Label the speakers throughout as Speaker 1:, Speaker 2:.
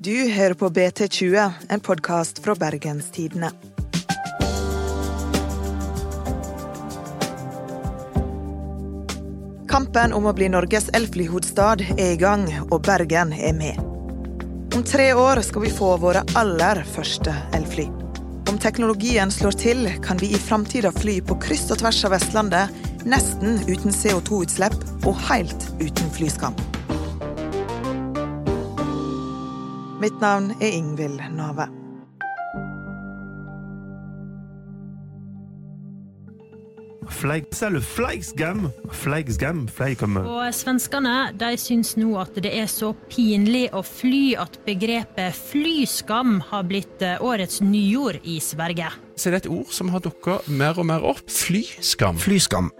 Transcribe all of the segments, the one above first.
Speaker 1: Du hører på BT20, en podkast fra Bergenstidene. Kampen om å bli Norges elflyhovedstad er i gang, og Bergen er med. Om tre år skal vi få våre aller første elfly. Om teknologien slår til, kan vi i framtida fly på kryss og tvers av Vestlandet, nesten uten CO2-utslipp og helt uten flyskam. Mitt navn er Ingvild Nave.
Speaker 2: Fleig, eller fleigsgam. Fleigsgam. Fleig
Speaker 3: Og svenskene de syns nå at det er så pinlig å fly at begrepet flyskam har blitt eh, årets nyord i Sverige.
Speaker 4: Så det er et ord som har dukka mer og mer opp. Flyskam.
Speaker 2: Flyskam.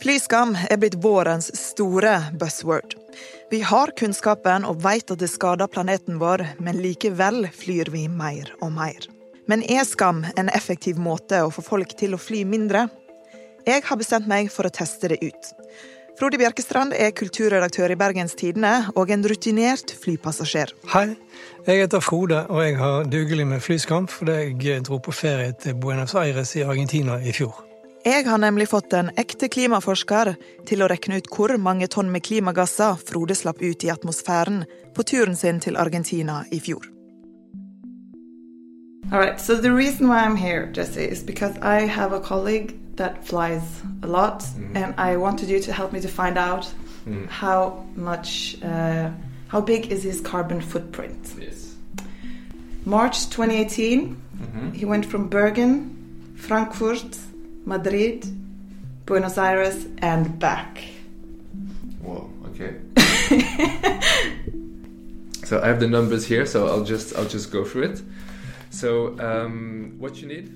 Speaker 1: Flyskam er blitt vårens store buzzword. Vi har kunnskapen og vet at det skader planeten vår, men likevel flyr vi mer og mer. Men er skam en effektiv måte å få folk til å fly mindre? Jeg har bestemt meg for å teste det ut. Frode Bjerkestrand er kulturredaktør i Bergens Tidende og en rutinert flypassasjer.
Speaker 5: Hei, jeg heter Frode, og jeg har dugelig med flyskam fordi jeg dro på ferie til Buenos Aires i Argentina i fjor.
Speaker 1: Jeg har nemlig fått en ekte klimaforsker til å regne ut hvor mange tonn med klimagasser Frode slapp ut i atmosfæren på turen sin til Argentina i fjor.
Speaker 6: All right. So the reason why I'm here, Jesse, is because I have a colleague that flies a lot, mm-hmm. and I wanted you to help me to find out mm. how much, uh, how big is his carbon footprint.
Speaker 4: Yes.
Speaker 6: March 2018, mm-hmm. he went from Bergen, Frankfurt, Madrid, Buenos Aires, and back.
Speaker 7: Wow, Okay. so I have the numbers here, so I'll just I'll just go through it. So um, what you need?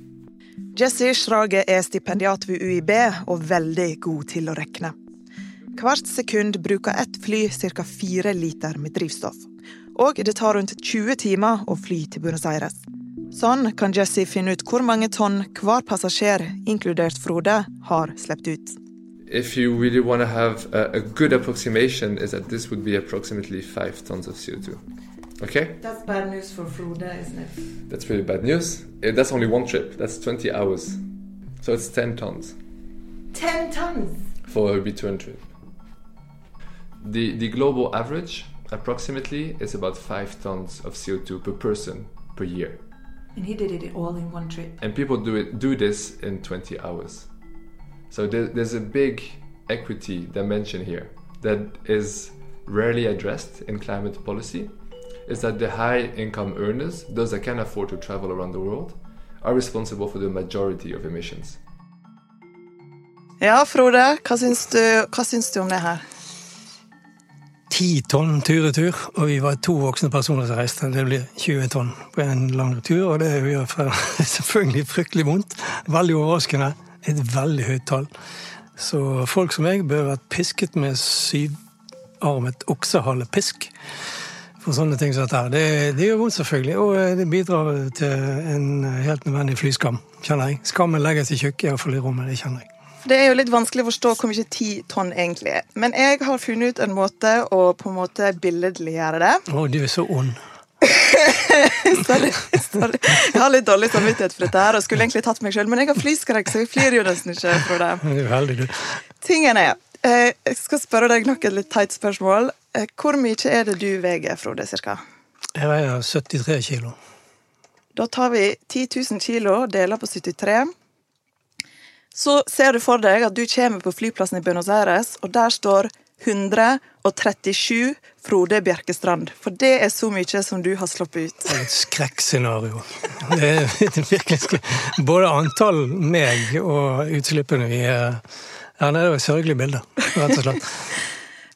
Speaker 1: Jesse Schrage er stipendiat ved UiB og veldig god til å regne. Hvert sekund bruker ett fly ca. fire liter med drivstoff. Og det tar rundt 20 timer å fly til Buenos Aires. Sånn kan Jesse finne ut hvor mange tonn hver passasjer, inkludert Frode, har sluppet ut.
Speaker 7: If you really want to have a, a good approximation, is that this would be approximately five tons of CO2. Okay,
Speaker 6: That's bad news for Frode, isn't it?
Speaker 7: that's really bad news. Eh, That's only one trip. That's 20 hours, so it's 10 tons
Speaker 6: 10 tons!
Speaker 7: for a return trip. The the global average approximately is about five tons of CO2 per person per year.
Speaker 6: And he did it all in one trip.
Speaker 7: and people do it do this in 20 hours so there, there's a big equity dimension here that is rarely addressed in climate policy is that the high income earners those that can afford to travel around the world are responsible for the majority of emissions
Speaker 1: Ja, Frode, hva syns du, hva syns du om det her?
Speaker 5: Ti tonn tur-retur, og vi var to voksne personer som reiste. Det blir 20 tonn på en lang tur, og det gjør selvfølgelig fryktelig vondt. Veldig overraskende. Et veldig høyt tall. Så folk som jeg bør vært pisket med syvarmet oksehalepisk. For sånne ting som dette her. Det, det gjør vondt, selvfølgelig, og eh, det bidrar til en helt nødvendig flyskam, kjenner jeg. Skammen legges i tjukke, iallfall i rommet. Det kjenner jeg.
Speaker 1: Det er jo litt vanskelig å forstå hvor mye ti tonn egentlig er. Men jeg har funnet ut en måte å på en måte billedliggjøre det.
Speaker 5: Å, du er så ond.
Speaker 1: Sorry, sorry. Jeg har litt dårlig samvittighet for dette her og skulle egentlig tatt meg sjøl, men jeg har flyskrekk, så jeg flyr jo nesten ikke fra det.
Speaker 5: det er veldig du.
Speaker 1: Tingen er, eh, jeg skal spørre deg nok et litt teit spørsmål. Eh, Hvor mye er det du veier, Frode, cirka?
Speaker 5: Jeg veier 73 kilo.
Speaker 1: Da tar vi 10 000 kilo, deler på 73. Så ser du for deg at du kommer på flyplassen i Buenos Aires, og der står 137 Frode Bjerkestrand. For det er så mye som du har sluppet ut.
Speaker 5: Det er et skrekkscenario. Det er virkelig skrekk. Både antall meg og utslippene vi er Ja, det er et sørgelig bilde, rett og slett.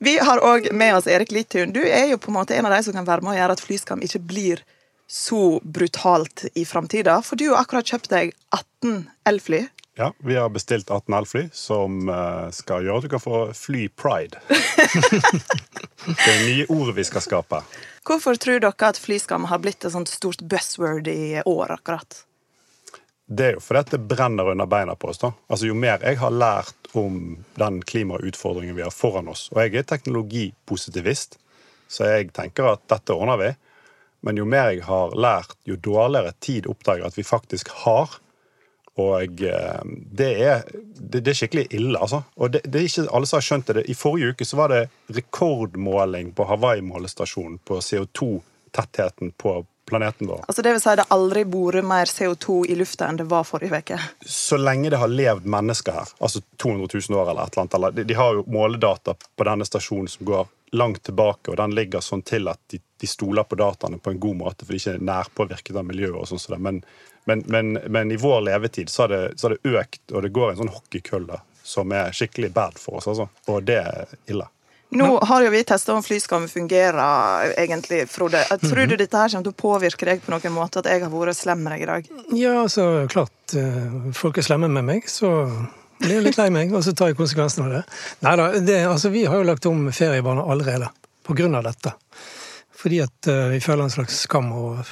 Speaker 1: Vi har òg med oss Erik Littun. Du er jo på en måte en av de som kan være med å gjøre at flyskam ikke blir så brutalt i framtida. For du har akkurat kjøpt deg 18 elfly.
Speaker 8: Ja, vi har bestilt 18 elfly som eh, skal gjøre at du kan få fly pride. det er nye ord vi skal skape.
Speaker 1: Hvorfor tror dere at flyskam har blitt et sånt stort buzzword i år akkurat?
Speaker 8: Det er jo fordi at det brenner under beina på oss. da. Altså Jo mer jeg har lært om den klimautfordringen vi har foran oss, og jeg er teknologipositivist, Så jeg tenker at dette ordner vi. Men jo mer jeg har lært, jo dårligere tid oppdager jeg at vi faktisk har. Og eh, det er, det, det er skikkelig ille, altså. Og det, det er ikke alle som har skjønt det. I forrige uke så var det rekordmåling på Hawaii-målestasjonen på CO2-tettheten på planeten vår.
Speaker 6: Altså det vil si det aldri bor mer CO2 i lufta enn det var forrige uke.
Speaker 8: Så lenge det har levd mennesker her, altså 200 000 år eller et eller annet, eller, de, de har jo måledata på denne stasjonen som går langt tilbake, og den ligger sånn til at de, de stoler på dataene på en god måte, for de ikke er nærpåvirket av miljøet. og sånn som det. Men, men, men, men i vår levetid så har, det, så har det økt, og det går en sånn hockeykølle som er skikkelig bad for oss, altså. Og det er ille.
Speaker 6: Nå har jo vi testa om flyskam fungerer, egentlig, Frode. Tror du dette her kommer til å påvirke deg på noen måte, at jeg har vært slem med deg i dag?
Speaker 5: Ja, altså, klart. eh, Folk er slemme med meg, så blir jeg litt lei meg, og så tar jeg konsekvensen av det. Nei da, altså, vi har jo lagt om feriebaner allerede på grunn av dette. Fordi at eh, vi føler en slags skam og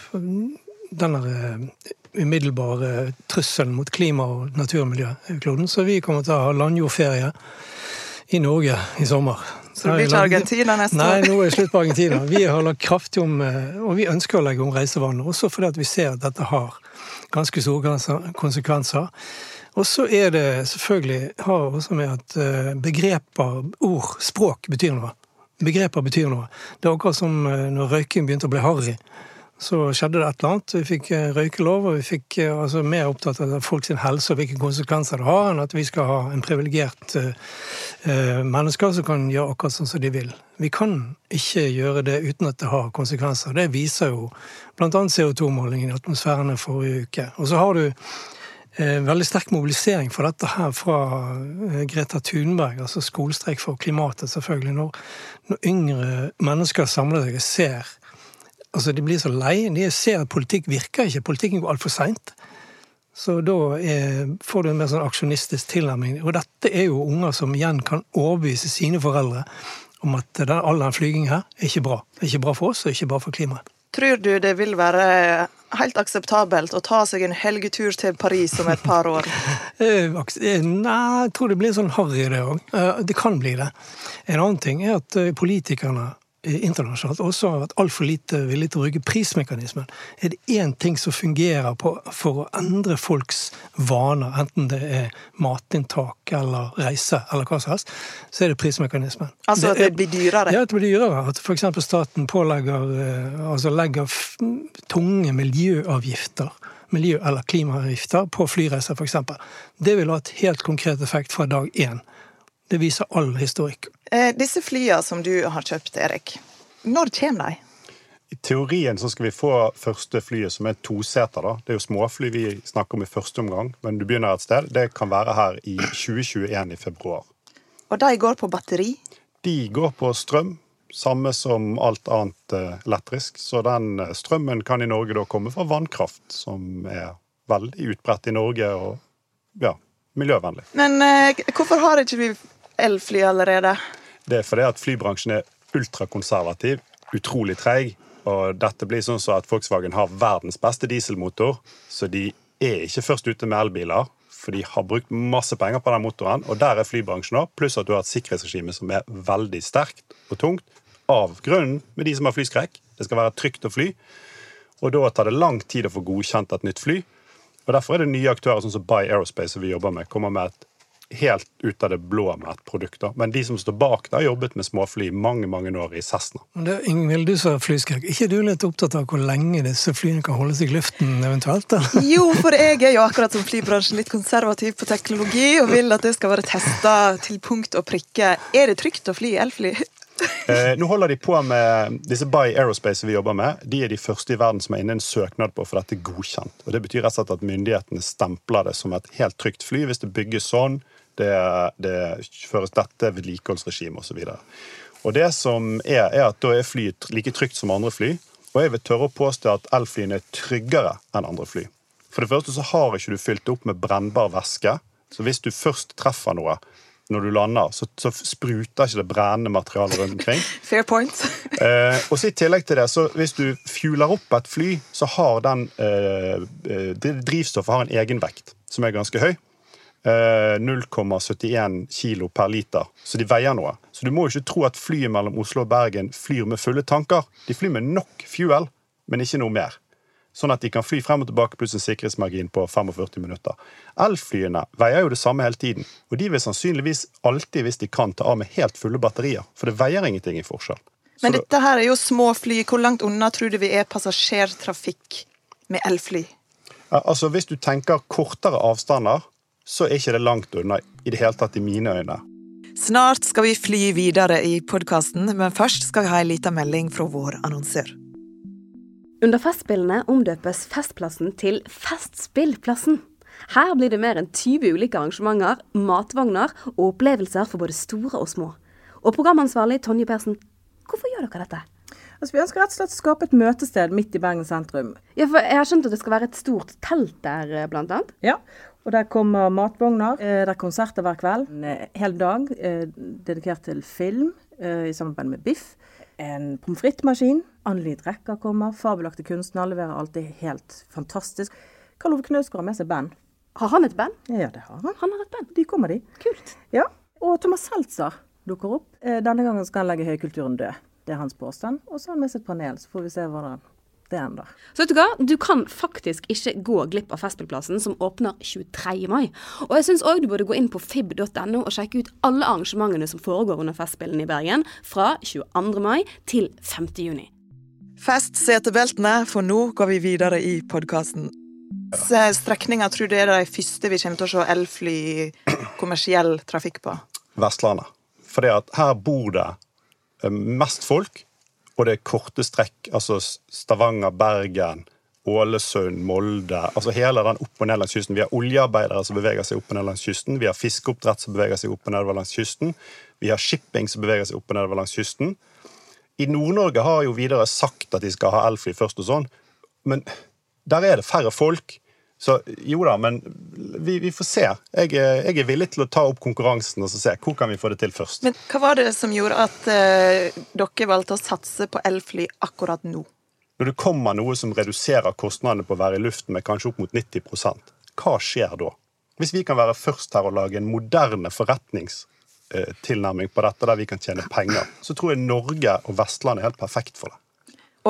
Speaker 5: denne eh, umiddelbare trusselen mot klima og naturmiljø i kloden. Så vi kommer til å ha landjordferie i Norge i sommer.
Speaker 6: Så det blir ikke Argentina neste
Speaker 5: Nei,
Speaker 6: år?
Speaker 5: nå er det slutt på Argentina. Vi har lagt kraftig om, eh, og vi ønsker å legge om reisevanene, også fordi at vi ser at dette har ganske store konsekvenser. Og så er det selvfølgelig har også med at eh, begreper, ord, språk betyr noe. Begreper betyr noe. Det er akkurat som eh, når røyking begynte å bli harry. Så skjedde det et eller annet. Vi fikk eh, røykelov, og vi fikk eh, altså, mer opptatt av folks helse og hvilke konsekvenser det har, enn at vi skal ha en privilegert eh, mennesker som kan gjøre akkurat sånn som de vil. Vi kan ikke gjøre det uten at det har konsekvenser. Det viser jo bl.a. CO2-målingen i atmosfæren forrige uke. Og så har du eh, veldig sterk mobilisering for dette her fra Greta Thunberg, altså skolestreik for klimatet, selvfølgelig. Når, når yngre mennesker samler seg og ser Altså, De blir så lei. De ser at politikk virker ikke. Politikken går altfor seint. Så da er, får du en mer sånn aksjonistisk tilnærming. Og dette er jo unger som igjen kan overbevise sine foreldre om at den, all den flygingen her er ikke bra. Det er ikke bra for oss, og ikke bra for klimaet.
Speaker 6: Tror du det vil være helt akseptabelt å ta seg en helgetur til Paris om et par år?
Speaker 5: Eh, eh, Nei, jeg tror det blir sånn harry, det òg. Det kan bli det. En annen ting er at eh, politikerne eh, internasjonalt også har vært altfor lite villige til å bruke prismekanismen. Er det én ting som fungerer på, for å endre folks vaner, enten det er matinntak eller reise eller hva som helst, så er det prismekanismen.
Speaker 6: Altså at det blir dyrere?
Speaker 5: Ja, at det blir dyrere. At f.eks. staten pålegger eh, altså legger tunge miljøavgifter miljø- eller klimaavgifter på flyreiser, f.eks. Det vil ha et helt konkret effekt fra dag én. Det viser all historikk.
Speaker 6: Eh, disse flyene som du har kjøpt, Erik, når kommer de?
Speaker 8: I teorien så skal vi få første flyet som er toseter. da. Det er jo småfly vi snakker om i første omgang, men du begynner et sted. Det kan være her i 2021 i februar.
Speaker 6: Og de går på batteri?
Speaker 8: De går på strøm, samme som alt annet eh, elektrisk. Så den eh, strømmen kan i Norge da komme fra vannkraft, som er veldig utbredt i Norge og ja, miljøvennlig.
Speaker 6: Men eh, hvorfor har ikke vi elfly allerede?
Speaker 8: Det er fordi at flybransjen er ultrakonservativ, utrolig treig. Og dette blir sånn så at Volkswagen har verdens beste dieselmotor, så de er ikke først ute med elbiler. For de har brukt masse penger på den motoren, og der er flybransjen òg. Pluss at du har et sikkerhetsregime som er veldig sterkt og tungt. Av grunnen med de som har flyskrekk. Det skal være trygt å fly. Og da tar det lang tid å få godkjent et nytt fly. Og Derfor er det nye aktører sånn som Buy Aerospace som vi jobber med, kommer med et helt ut av det blå med et produkt. da. Men de som står bak, det har jobbet med småfly i mange mange år i Cessna.
Speaker 5: Det er Ingvild, du sa flyskrekk. ikke du litt opptatt av hvor lenge disse flyene kan holde seg i luften, eventuelt? Da?
Speaker 6: Jo, for jeg er jo akkurat som flybransjen litt konservativ på teknologi og vil at det skal være testa til punkt og prikke. Er det trygt å fly elfly?
Speaker 8: Eh, nå holder de på med disse Buy Aerospace vi jobber med. De er de første i verden som er inne en søknad på å få dette godkjent. Og Det betyr rett og slett at myndighetene stempler det som et helt trygt fly hvis det bygges sånn, det, det føres dette vedlikeholdsregimet osv. Og det som er, er at da er flyet like trygt som andre fly. Og jeg vil tørre å påstå at elflyene er tryggere enn andre fly. For det første så har ikke du fylt det opp med brennbar væske. Så hvis du først treffer noe når du lander, så, så spruter ikke det brennende materialet rundt omkring.
Speaker 6: Fair point.
Speaker 8: Eh, og så I tillegg til det, så hvis du fjuler opp et fly, så har den eh, eh, drivstoffet har en egenvekt som er ganske høy. Eh, 0,71 kilo per liter. Så de veier noe. Så du må jo ikke tro at flyet mellom Oslo og Bergen flyr med fulle tanker. De flyr med nok fuel, men ikke noe mer. Sånn at de kan fly frem og tilbake pluss en sikkerhetsmargin på 45 minutter. Elflyene veier jo det samme hele tiden, og de vil sannsynligvis alltid, hvis de kan, ta av med helt fulle batterier. For det veier ingenting i forskjell. Så
Speaker 1: Men dette her er jo små fly. Hvor langt unna tror du vi er passasjertrafikk med elfly?
Speaker 8: Altså, Hvis du tenker kortere avstander, så er ikke det langt unna i det hele tatt i mine øyne.
Speaker 1: Snart skal vi fly videre i podkasten, men først skal vi ha en liten melding fra vår annonsør.
Speaker 9: Under Festspillene omdøpes Festplassen til Festspillplassen. Her blir det mer enn 20 ulike arrangementer, matvogner og opplevelser for både store og små. Og programansvarlig Tonje Persen, hvorfor gjør dere dette?
Speaker 10: Altså, vi ønsker rett og slett å skape et møtested midt i Bergen sentrum.
Speaker 9: Ja, for Jeg har skjønt at det skal være et stort telt der, bl.a.? blant annet.
Speaker 10: Ja, og der kommer matvogner. eh, Det er konserter hver kveld. En hel dag eh, dedikert til film eh, i samarbeid med Biff. En pommes frites-maskin. Anneli Drecker kommer. Fabelaktige kunstnere leverer alltid helt fantastisk. Karl Ove Knausgård har med seg band.
Speaker 9: Har han et band?
Speaker 10: Ja, det har han.
Speaker 9: Han har et band.
Speaker 10: De kommer, de.
Speaker 9: Kult.
Speaker 10: Ja, Og Thomas Seltzer dukker opp. Denne gangen skal han legge høykulturen død. Det er hans påstand. Og så har han med seg et panel, så får vi se hvordan det ennå.
Speaker 9: Så vet du hva? Du kan faktisk ikke gå glipp av Festspillplassen, som åpner 23. mai. Og jeg syns òg du burde gå inn på fib.no og sjekke ut alle arrangementene som foregår under Festspillene i Bergen fra 22. mai til 5. juni.
Speaker 1: Fest setebeltene, for nå går vi videre i podkasten. Strekninga tror du er de første vi kommer til å se elfly kommersiell trafikk på?
Speaker 8: Vestlandet. Fordi at her bor det eh, mest folk, og det korte strekk. Altså Stavanger, Bergen, Ålesund, Molde. Altså hele den opp og ned langs kysten. Vi har oljearbeidere som beveger seg opp og ned langs kysten. Vi har fiskeoppdrett som beveger seg opp og nedover langs kysten. Vi har shipping som beveger seg opp og nedover langs kysten. I Nord-Norge har jo videre sagt at de skal ha elfly først og sånn, men der er det færre folk. Så jo da, men vi, vi får se. Jeg, er- jeg er villig til å ta opp konkurransen og så se hvor kan vi få det til først.
Speaker 1: Men hva var det som gjorde at eh, dere valgte å satse på elfly akkurat nå?
Speaker 8: Når det kommer noe som reduserer kostnadene på å være i luften med kanskje opp mot 90% hva skjer da? Hvis vi kan være først her og lage en moderne forretningstilnærming på dette, der vi kan tjene penger, så tror jeg Norge og Vestlandet er helt perfekt for det.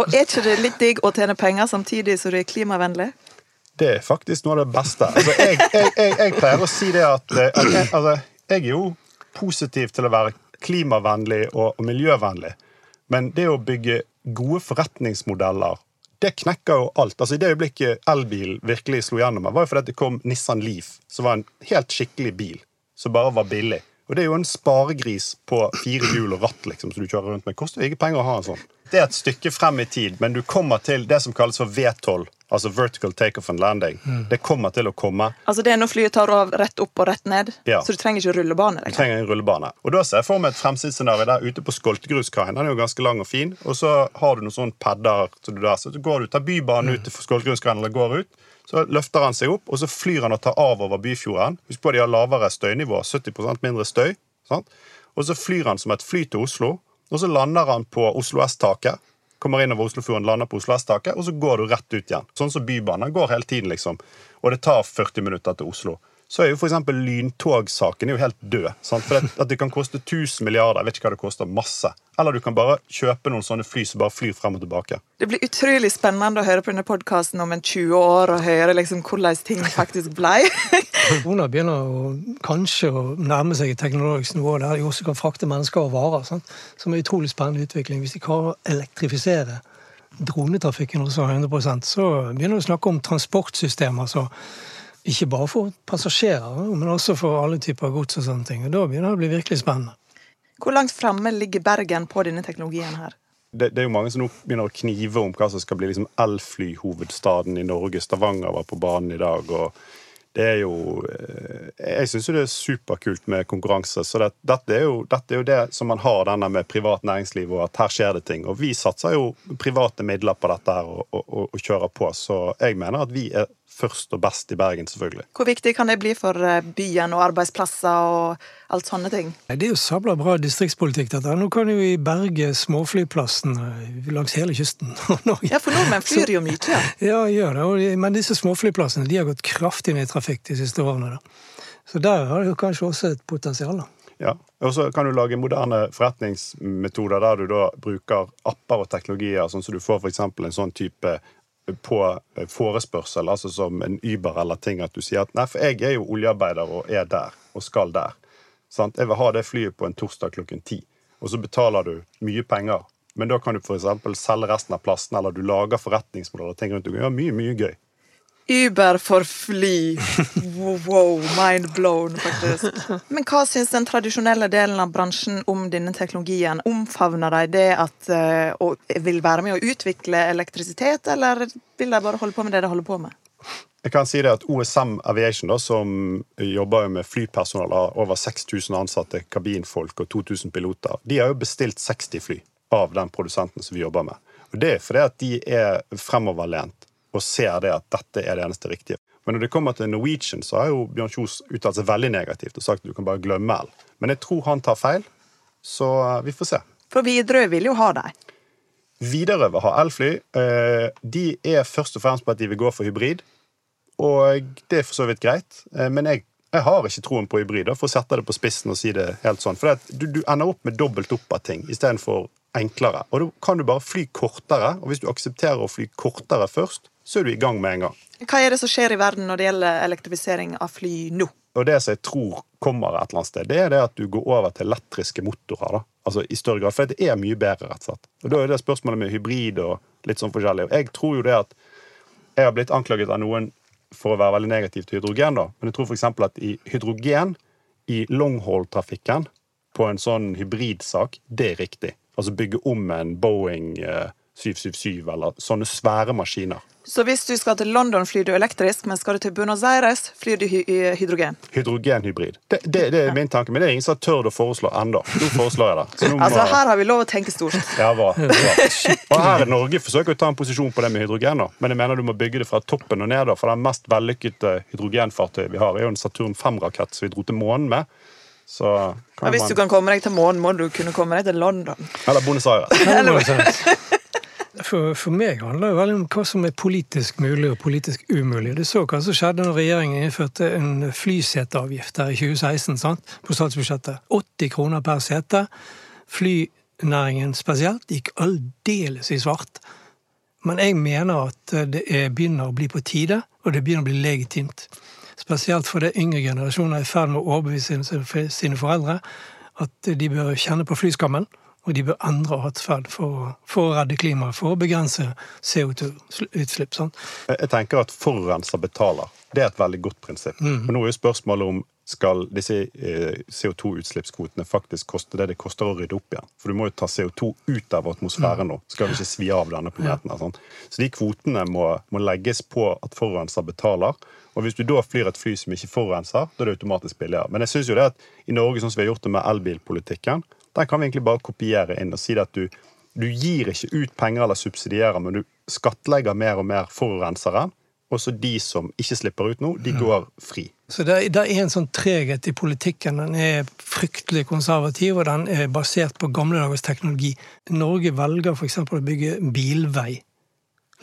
Speaker 1: Og er ikke det litt digg å tjene penger samtidig som du er klimavennlig?
Speaker 8: Det er faktisk noe av det beste. Altså, jeg, jeg, jeg, jeg pleier å si det at, eh, at altså, jeg er jo positiv til å være klimavennlig og miljøvennlig, men det å bygge gode forretningsmodeller det knekker jo alt. Altså I det øyeblikket elbil virkelig slo gjennom, var jo fordi det kom Nissan Leaf, som var en helt skikkelig bil, som bare var billig. Og det er jo en sparegris på fire hjul og ratt liksom, som du kjører rundt med. Koster jo ikke penger å ha en sånn. Det er et stykke frem i tid, men du kommer til det som kalles for V12, altså vertical takeoff and landing. Det kommer til å komme.
Speaker 1: Altså Det er når flyet tar av rett opp og rett ned,
Speaker 8: Ja.
Speaker 1: så du trenger ikke rullebane?
Speaker 8: Du trenger en rullebane. Og da ser jeg for meg et fremsidsscenario der ute på Skoltegruskaien. Den er jo ganske lang og fin. Og så har du noen sånne padder. Så du der, så går du, tar bybanen ut til Skoltegruskaien eller går ut. Så løfter han seg opp, og så flyr han og tar av over Byfjorden. Husk på de har lavere støynivå. 70% mindre støy. Sant? Og så flyr han som et fly til Oslo, og så lander han på Oslo S-taket. Kommer inn over Oslofjorden, lander på Oslo S-taket, og så går du rett ut igjen. Sånn som Bybanen. Går hele tiden, liksom. Og det tar 40 minutter til Oslo. Så er jo eksempel lyntogsaken er jo helt død. Sant? For at, at det kan koste 1000 milliarder. Jeg vet ikke hva det koster. Masse. Eller du kan bare kjøpe noen sånne fly som bare flyr frem og tilbake.
Speaker 1: Det blir utrolig spennende å høre på denne podkasten om en 20 år og høre liksom hvordan ting faktisk ble.
Speaker 5: Korona begynner å, kanskje å nærme seg et teknologisk nivå der de også kan frakte mennesker og varer. Sant? Som er utrolig spennende utvikling. Hvis de klarer å elektrifisere dronetrafikken også 100 så begynner vi å snakke om transportsystemer. så ikke bare for passasjerer, men også for alle typer gods og sånne ting. Og da begynner det å bli virkelig spennende.
Speaker 1: Hvor langt framme ligger Bergen på denne teknologien her?
Speaker 8: Det, det er jo mange som nå begynner å knive om hva som skal bli liksom elflyhovedstaden i Norge. Stavanger var på banen i dag. og det er jo eh, Jeg syns jo det er superkult med konkurranse. Så det, dette, er jo, dette er jo det som man har denne med privat næringsliv, og at her skjer det ting. Og vi satser jo private midler på dette her og, og, og, og kjører på. Så jeg mener at vi er først og best i Bergen, selvfølgelig.
Speaker 1: Hvor viktig kan det bli for eh, byen og arbeidsplasser og alt sånne ting?
Speaker 5: Det er jo sabla bra distriktspolitikk. dette. Nå kan jo vi berge småflyplassen eh, langs hele kysten av Norge.
Speaker 1: Ja, for nordmenn flyr jo mye. Ja.
Speaker 5: Ja, gjør det. Men disse småflyplassene de har gått kraftig ned i trafikk de siste årene. da. Så der har det kanskje også et potensial. da.
Speaker 8: Ja, og så kan du lage moderne forretningsmetoder der du da bruker apper og teknologier, sånn som du får f.eks. en sånn type på forespørsel, altså som en Uber eller ting, at du sier at nei, for jeg er jo oljearbeider og er der og skal der. Sant? Jeg vil ha det flyet på en torsdag klokken ti, og så betaler du mye penger. Men da kan du f.eks. selge resten av plassen, eller du lager forretningsmodeller og ting rundt. Du gjøre mye, mye gøy.
Speaker 1: Uber for fly. Wow, mind blown, faktisk. Men hva syns den tradisjonelle delen av bransjen om denne teknologien? Omfavner de det at og vil være med å utvikle elektrisitet, eller vil de bare holde på med det de holder på med?
Speaker 8: Jeg kan si det at OSM Aviation, da, som jobber med flypersonal, har over 6000 ansatte, kabinfolk og 2000 piloter, de har jo bestilt 60 fly av den produsenten som vi jobber med. Og Det er fordi at de er fremoverlent og ser det at dette er det eneste riktige. Men når det kommer til Norwegian, så har jo Bjørn Kjos uttalt seg veldig negativt og sagt at du kan bare glemme L. Men jeg tror han tar feil, så vi får se.
Speaker 1: For Widerøe vil jo ha dem.
Speaker 8: Widerøe vil ha elfly. Eh, de er først og fremst på at de vil gå for hybrid. Og det er for så vidt greit. Eh, men jeg, jeg har ikke troen på hybrid, for å sette det på spissen og si det helt sånn. For du, du ender opp med dobbelt opp av ting istedenfor enklere. Og da kan du bare fly kortere. Og hvis du aksepterer å fly kortere først, så er du i gang med en gang.
Speaker 1: Hva er det som skjer i verden når det gjelder elektrifisering av fly nå?
Speaker 8: Og det som jeg tror kommer et eller annet sted, det er det at du går over til elektriske motorer. da. Altså i større grad, For det er mye bedre, rett og slett. Og Da er det spørsmålet med hybrid og litt sånn forskjellig. Og jeg tror jo det at Jeg har blitt anklaget av noen for å være veldig negativ til hydrogen, da. Men jeg tror f.eks. at i hydrogen i longhold-trafikken på en sånn hybridsak, det er riktig. Altså bygge om en Boeing eh, 777 eller sånne svære maskiner.
Speaker 1: Så hvis du skal til London, flyr du elektrisk, men skal du til Buenos Aires, flyr du hy hydrogen?
Speaker 8: Hydrogenhybrid. Det, det, det, er min tanke, men det er ingen som har tørt å foreslå ennå. Nå foreslår jeg det.
Speaker 1: Må... Altså, her har vi lov å tenke stort.
Speaker 8: Ja, bra. bra. Og her i Norge forsøker å ta en posisjon på det med hydrogen, da. men jeg mener du må bygge det fra toppen og ned. Da. For det mest vellykkede hydrogenfartøyet vi har, er jo en Saturn 5-rakett som vi dro til månen med. Så
Speaker 1: ja, hvis man... du kan komme deg til månen, må du kunne komme deg til London.
Speaker 8: Eller Buenos Aires.
Speaker 5: For, for, meg handler det veldig om hva som er politisk mulig og politisk umulig. Du så hva som skjedde når regjeringen innførte en flyseteavgift der i 2016 sant? på statsbudsjettet. 80 kroner per sete. Flynæringen spesielt gikk aldeles i svart. Men jeg mener at det begynner å bli på tide, og det begynner å bli legitimt. Spesielt fordi yngre generasjoner er i ferd med å overbevise sine foreldre at de bør kjenne på flyskammen og de bør endre atferd for, for, å redde klimaet, for å begrense CO2-utslipp.
Speaker 8: Jeg tenker at forurenser betaler. Det er et veldig godt prinsipp. Mm. Men nå er jo spørsmålet om skal disse eh, CO2-utslippskvotene faktisk koste det det koster å rydde opp igjen. For du må jo ta CO2 ut av atmosfæren mm. nå. Skal vi ikke svi av denne planeten. Sånn. Så de kvotene må, må legges på at forurenser betaler. Og hvis du da flyr et fly som ikke forurenser, da er det automatisk billigere. Men jeg synes jo det at i Norge, sånn som vi har gjort det med elbilpolitikken, den kan vi egentlig bare kopiere inn og si at du, du gir ikke ut penger eller subsidierer, men du skattlegger mer og mer forurensere. Og så de som ikke slipper ut nå, de går fri.
Speaker 5: Så det, det er en sånn treghet i politikken. Den er fryktelig konservativ, og den er basert på gamle dagers teknologi. Norge velger f.eks. å bygge bilvei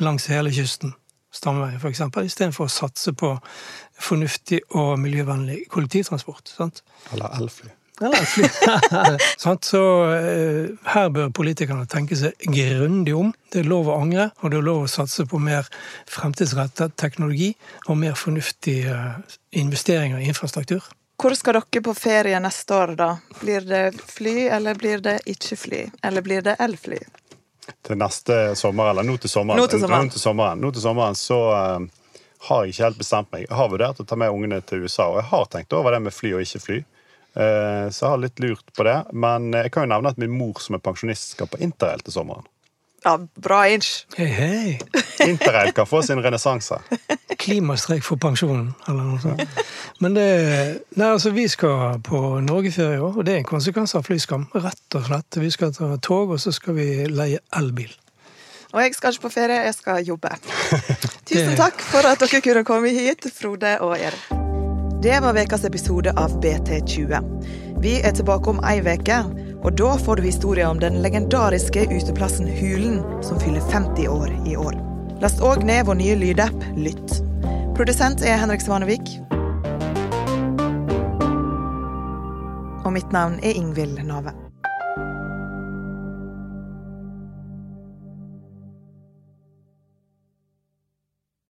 Speaker 5: langs hele kysten. Stamvei, f.eks. Istedenfor å satse på fornuftig og miljøvennlig kollektivtransport. Sant?
Speaker 8: Eller elfly.
Speaker 5: så eh, her bør politikerne tenke seg grundig om. Det er lov å angre, og det er lov å satse på mer fremtidsrettet teknologi og mer fornuftige eh, investeringer i infrastruktur.
Speaker 1: Hvor skal dere på ferie neste år, da? Blir det fly, eller blir det ikke fly? Eller blir det elfly?
Speaker 8: Til neste sommer, eller nå til sommeren?
Speaker 1: Nå til sommeren,
Speaker 8: nå til sommeren, nå til sommeren så uh, har jeg ikke helt bestemt meg. Jeg har vurdert å ta med ungene til USA, og jeg har tenkt over det med fly og ikke fly. Eh, så jeg har litt lurt på det. Men jeg kan jo nevne at min mor som er pensjonist, skal på interrail til sommeren.
Speaker 1: Ja, bra inch.
Speaker 5: Hei, hei.
Speaker 8: Interrail kan få sin renessanse.
Speaker 5: Klimastreik for pensjonen, eller noe sånt. Men det Nei, altså, vi skal på norgeferie i år, og det er en konsekvens av flyskam. Rett og slett. Vi skal ta tog, og så skal vi leie elbil.
Speaker 1: Og jeg skal ikke på ferie, jeg skal jobbe. Tusen takk for at dere kunne komme hit, Frode og Erik. Det var ukas episode av BT20. Vi er tilbake om ei uke, og da får du historie om den legendariske uteplassen Hulen, som fyller 50 år i år. Last òg ned vår nye lydapp Lytt. Produsent er Henrik Svanevik. Og mitt navn er Ingvild Nave.